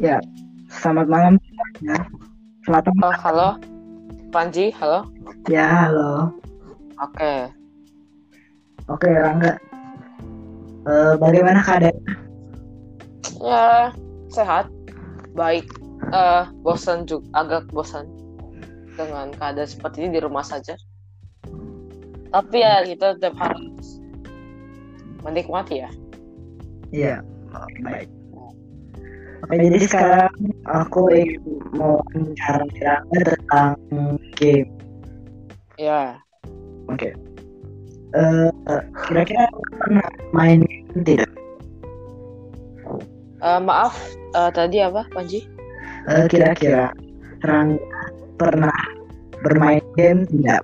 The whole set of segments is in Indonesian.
Ya, selamat malam. Ya. Selamat malam. Oh, halo, Panji, halo. Ya, halo. Oke, Oke, Rangga. Eh, bagaimana keadaan? ya sehat, baik. Eh, bosan juga, agak bosan dengan keadaan seperti ini di rumah saja. Tapi ya kita tetap harus menikmati ya. Iya, baik. Oke, jadi sekarang aku ingin mau bicara tentang game. Ya, Oke. Eh, kira-kira pernah main game tidak? Eh, maaf, eh, tadi apa, Panji? Eh, kira-kira Rangga pernah bermain game tidak?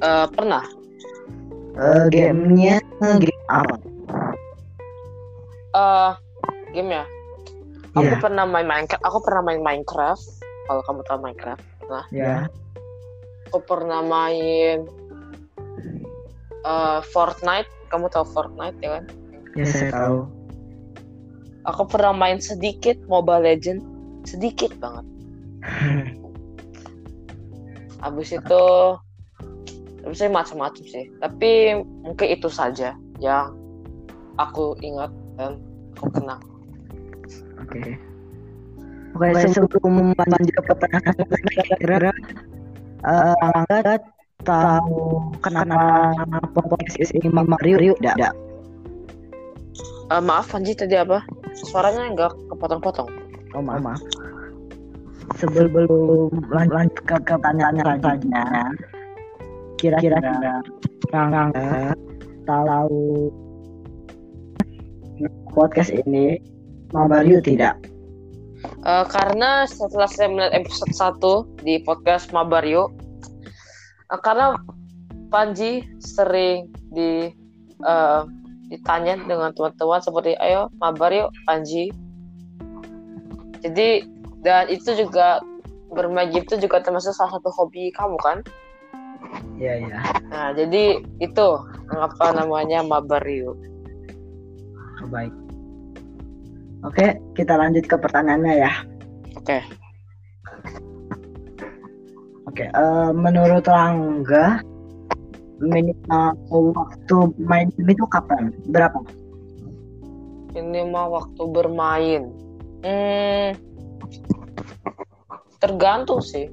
Eh, pernah. Eh, gamenya game apa? Eh, game ya. Aku Iya, pernah main Minecraft. Aku pernah main Minecraft. Kalau kamu tahu Minecraft. ya. Aku pernah main eh, Fortnite. Kamu tahu Fortnite ya kan? Ya, saya tahu. Aku pernah main sedikit Mobile Legend, sedikit banget. Habis itu, habis itu macam-macam sih. Tapi mungkin itu saja yang aku ingat dan aku kenang. Oke. Oke, sebelum lanjut ke pertanyaan kira-kira eh, Angga tahu kenapa podcast ini Mario tidak? Eh, maaf Panji tadi apa? Suaranya nggak kepotong-potong. Oh maaf. maaf. Sebelum lan- lanjut ke ke pertanyaan selanjutnya, kira-kira Angga tahu podcast ini Mario tidak? Eh, karena setelah saya melihat episode 1 di podcast Mabario, eh, karena Panji sering di eh, ditanya dengan teman-teman seperti ayo Mabario Panji. Jadi dan itu juga bermain game itu juga termasuk salah satu hobi kamu kan? Iya iya. Nah jadi itu apa namanya Mabario. Baik. Oke, kita lanjut ke pertanyaannya ya. Oke. Oke, eh, menurut Rangga, minimal waktu main game itu kapan? Berapa? Ini mah waktu bermain. Hmm, tergantung sih.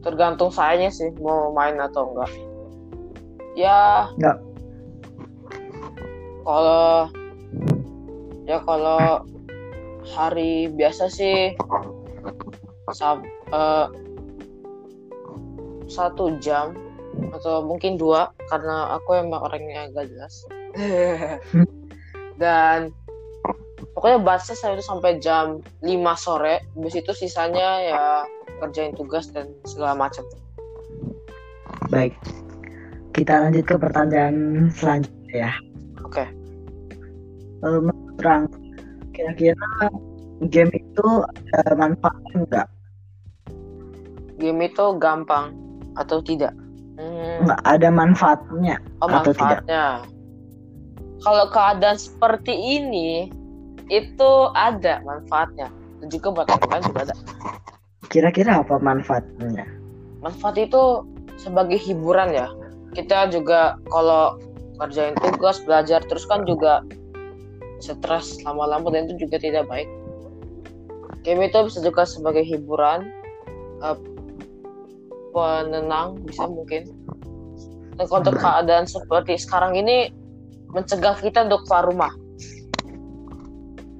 Tergantung sayanya sih mau main atau enggak. Ya. Enggak. Kalau ya kalau hari biasa sih sab, eh, satu jam atau mungkin dua karena aku emang orangnya agak jelas. Dan pokoknya batasnya saya itu sampai jam 5 sore habis itu sisanya ya kerjain tugas dan segala macam Baik. Kita lanjut ke pertanyaan selanjutnya ya. oke Eh, menurut Rangga, kira-kira game itu ada manfaatnya enggak? game itu gampang atau tidak Hmm, Enggak ada manfaatnya oh, atau tidak? manfaatnya kalau keadaan seperti ini itu ada manfaatnya dan juga buat orang lain juga ada Kira-kira apa manfaatnya? manfaat itu sebagai hiburan ya kita juga kalau kerjain tugas belajar terus kan juga stres lama-lama dan itu juga tidak baik. Game itu bisa juga sebagai hiburan eh, penenang bisa mungkin. Dan untuk keadaan seperti sekarang ini mencegah kita untuk keluar rumah.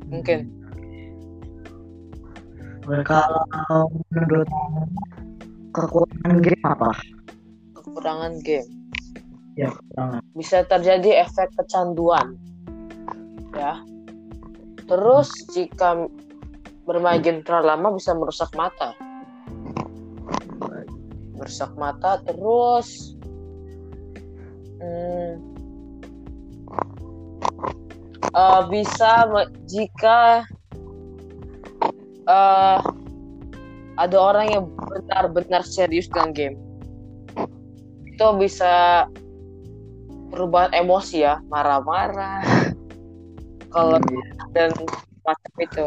Mungkin. Kalau menurut kekurangan game apa? kekurangan game. Ya, kekurangan. bisa terjadi efek kecanduan ya. Terus jika bermain game terlalu lama bisa merusak mata. Merusak mata terus hmm, eh, bisa jika eh, ada orang yang benar-benar serius dengan game. Itu bisa perubahan emosi ya. Marah-marah kalau dan macam itu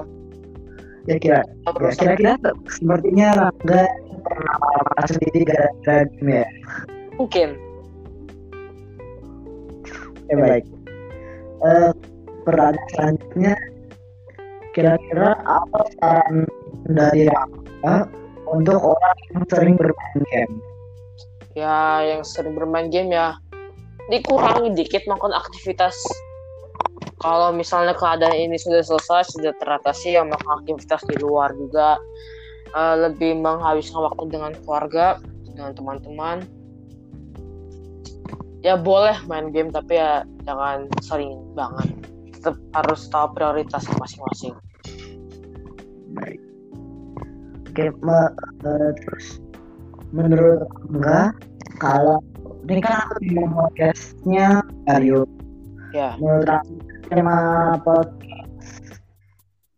Ya kira, ya, Terus kira-kira sepertinya Rangga pernah marah sendiri gara-gara game ya. mungkin Oke baik. Eh, pertanyaan selanjutnya, kira-kira apa saran dari Rangga untuk orang yang sering bermain game? ya yang sering bermain game ya dikurangi dikit melakukan aktivitas kalau misalnya keadaan ini sudah selesai sudah teratasi ya melakukan aktivitas di luar juga Eh, lebih menghabiskan waktu dengan keluarga dengan teman-teman. Ya boleh main game tapi ya jangan sering banget. Tetap harus tahu prioritas masing-masing. Baik. Oke, me- eh, terus menurut enggak kalau ini kan aku di podcastnya Aryo ya. Menurut aku tema podcast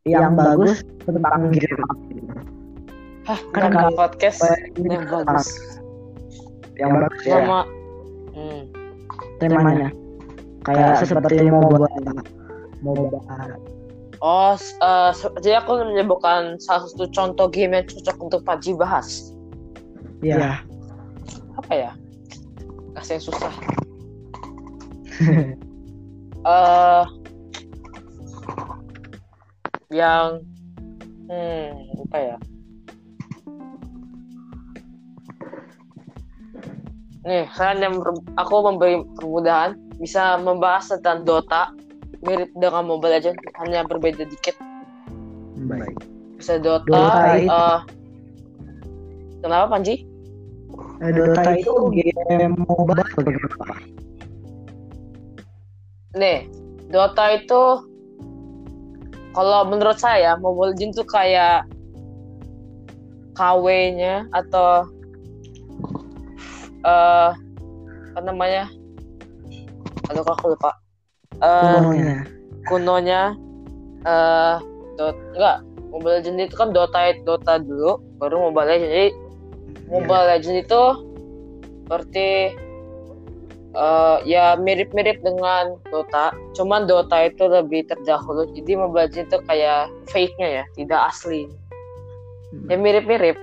yang bagus tentang game. Hah, Kan kalau- podcast? ini yang bagus. yang bagus ya sama hmm, temanya. Kayak seperti mau buat mau buat Oh, se- jadi aku menyebutkan salah satu contoh game yang cocok untuk Paji bahas. ya Apa ya? Kasih yang susah. Eh, yang hmm, apa ya? Nih, saya yang aku memberi permudahan bisa membahas tentang Dota mirip dengan Mobile Legends hanya berbeda dikit. baik bisa Dota, Dota itu- eh, kenapa Panji? Eh, Dota itu game mobile bagaimana Nih, Dota itu kalau menurut saya Mobile Legends tuh kayak KW-nya atau eh apa namanya? Aduh, aku lupa. Eh kunonya kunonya eh Dota enggak Mobile Legends itu kan Dota Dota dulu baru Mobile Legends jadi Mobile Legends itu seperti eh, ya mirip-mirip dengan Dota cuman Dota itu lebih terdahulu jadi Mobile Legends itu kayak fake-nya ya tidak asli. Ya mirip-mirip.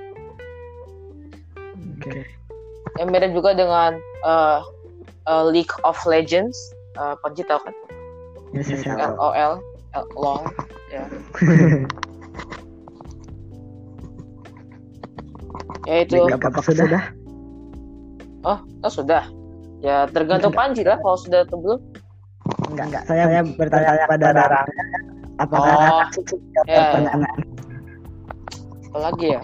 Oke. Ya mirip juga dengan eh, eh, League of Legends. Eh Panji tahu kan? Ya saya tahu. LOL L- LOL ya. Ya itu. Sudah oh, oh sudah ya tergantung Panji lah kalau sudah atau belum enggak enggak. Saya, saya bertanya pada Rara. Apakah Oh, Rara? ya, ya. pertanyaan. Apa lagi ya?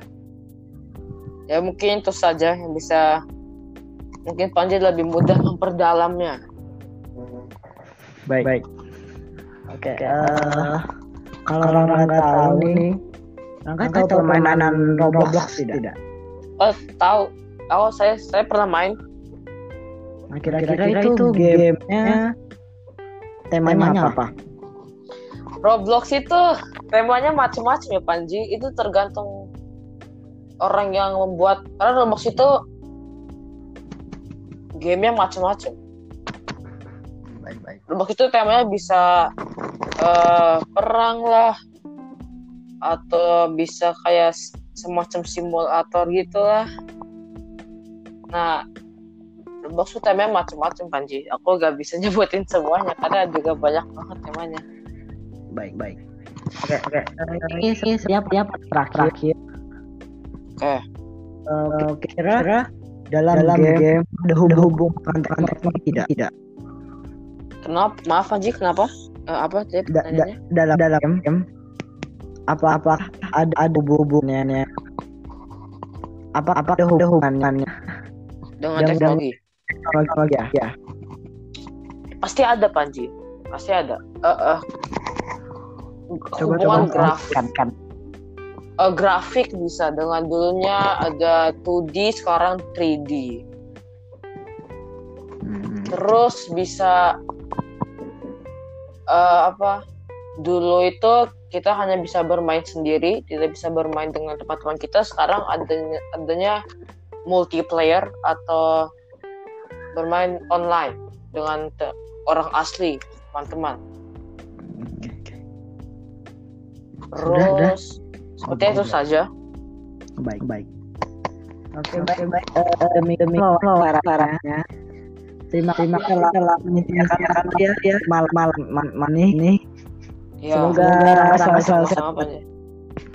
Ya mungkin itu saja yang bisa mungkin Panji lebih mudah memperdalamnya. Baik. Baik. Oke eh, kalau Rara nggak tahu nih Rangga tahu permainan Roblox tidak? oh tahu. Oh saya saya pernah main Nah, kira-kira itu gamenya temanya apa? Roblox itu temanya macam-macam ya Panji. Itu tergantung orang yang membuat. Karena Roblox itu gamenya macam-macam Baik baik. Roblox itu temanya bisa eh, perang lah atau bisa kayak semacam simulator gitu lah. Nah Roblox itu temanya macam-macam Panji aku gak bisa nyebutin semuanya karena juga banyak banget temanya Baik baik. Oke oke. Ini ini siap siap terakhir. Oke. Eh, kira dalam, game, ada hubungan antara teman tidak? Tidak. kenapa maaf Panji kenapa Eh, apa tadi Da- da- dalam dalam game apa apa ada ada hubungannya? Apa apa ada hubungannya? dengan yang- teknologi Teknologi ya. ya. pasti ada Panji pasti ada Eh, eh, Coba hubungan coba grafik kan kan. eh, grafik bisa dengan dulunya ada 2D sekarang 3D Hmm. terus bisa eh, apa dulu itu kita hanya bisa bermain sendiri tidak bisa bermain dengan teman-teman kita sekarang adanya adanya multiplayer atau bermain online dengan te- orang asli teman-teman. Oke, oke. Sudah, terus seperti Oke, itu baik. saja. Baik baik oke baik baik Eh, demi sarannya terima terima kasih telah telah menyediakan akan dia ya. malam malam malam malam ini. Ya semoga sama-sama Panji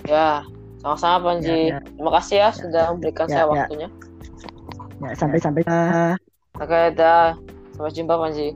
ya sama-sama Panji. Ya, ya. terima kasih ya sudah memberikan Ya, saya ya. waktunya. Ya sampai sampai oke dah. Sampai jumpa Panji